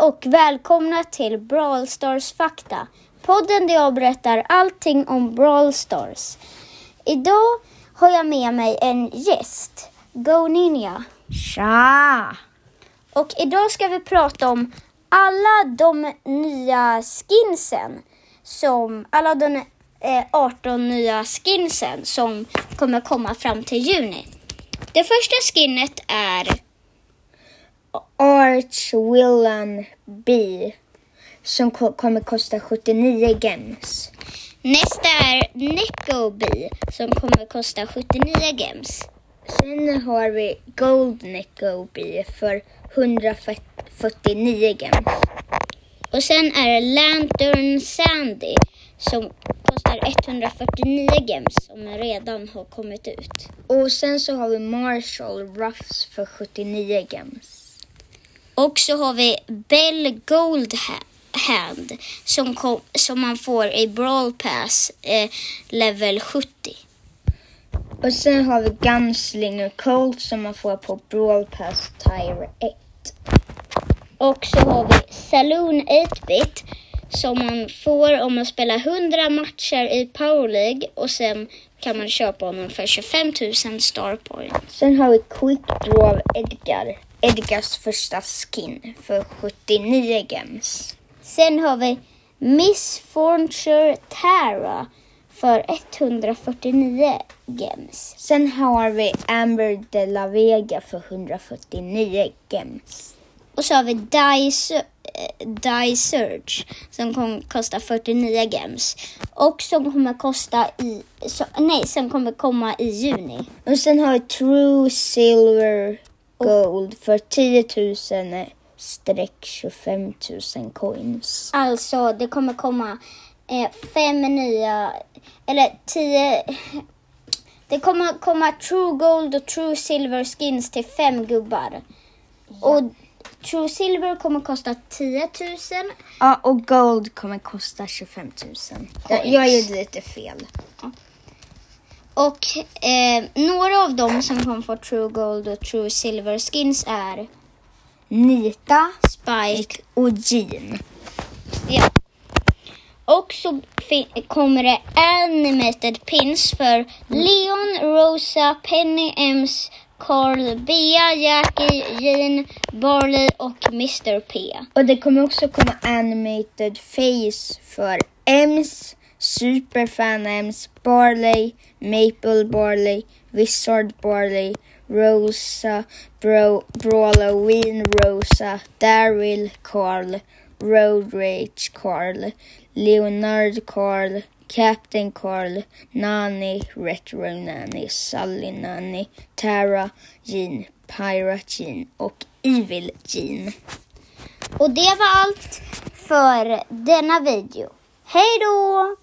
och välkomna till Brawl Stars fakta. Podden där jag berättar allting om Brawl Stars. Idag har jag med mig en gäst, Go Ninja. Tja! Och idag ska vi prata om alla de nya skinsen som, alla de eh, 18 nya skinsen som kommer komma fram till juni. Det första skinnet är Arch Willan B som ko- kommer kosta 79 gems. Nästa är Neko B som kommer kosta 79 gems. Sen har vi Gold Necko B för 149 gems. Och sen är det Lantern Sandy som kostar 149 gems som redan har kommit ut. Och sen så har vi Marshall Ruffs för 79 gems. Och så har vi Bell Gold Hand som, kom, som man får i Brawl Pass eh, level 70. Och sen har vi Gunslinger Colt som man får på Brawl Pass Tire 1. Och så har vi Saloon 8-bit som man får om man spelar 100 matcher i Power League och sen kan man köpa honom för 25 000 star points. Sen har vi Quick Draw Edgar. Edgars första skin för 79 gems. Sen har vi Miss Fortune Tara för 149 gems. Sen har vi Amber de la Vega för 149 gems. Och så har vi Die, Su- eh, Die Surge som kommer kosta 49 gems. Och som kommer kosta i, så, nej, som kommer komma i juni. Och sen har vi True Silver Gold för 10 000 streck 25 000 coins. Alltså det kommer komma eh, fem nya, eller tio, det kommer komma True Gold och True Silver skins till fem gubbar. Och True Silver kommer kosta 10 000 Ja, och Gold kommer kosta 25 000. Jag, jag gjorde lite fel. Och eh, några av dem som kommer få True Gold och True Silver skins är Nita Spike. och Jean. Ja. Och så kommer det animated pins för Leon, Rosa, Penny, Ems, Carl, Bea, Jackie, Jean, Barley och Mr P. Och det kommer också komma animated face för Ems, Superfan Ems, Barley, Maple Barley, Wizard Barley, Rosa, Bro, Brawloween Rosa, Daryl Carl, Road Rage Carl, Leonard Carl, Captain Carl, Nani, Retro Nanny, Sally Nanny, Tara, Jean, Pirate Jean och Evil Jean. Och det var allt för denna video. Hej då!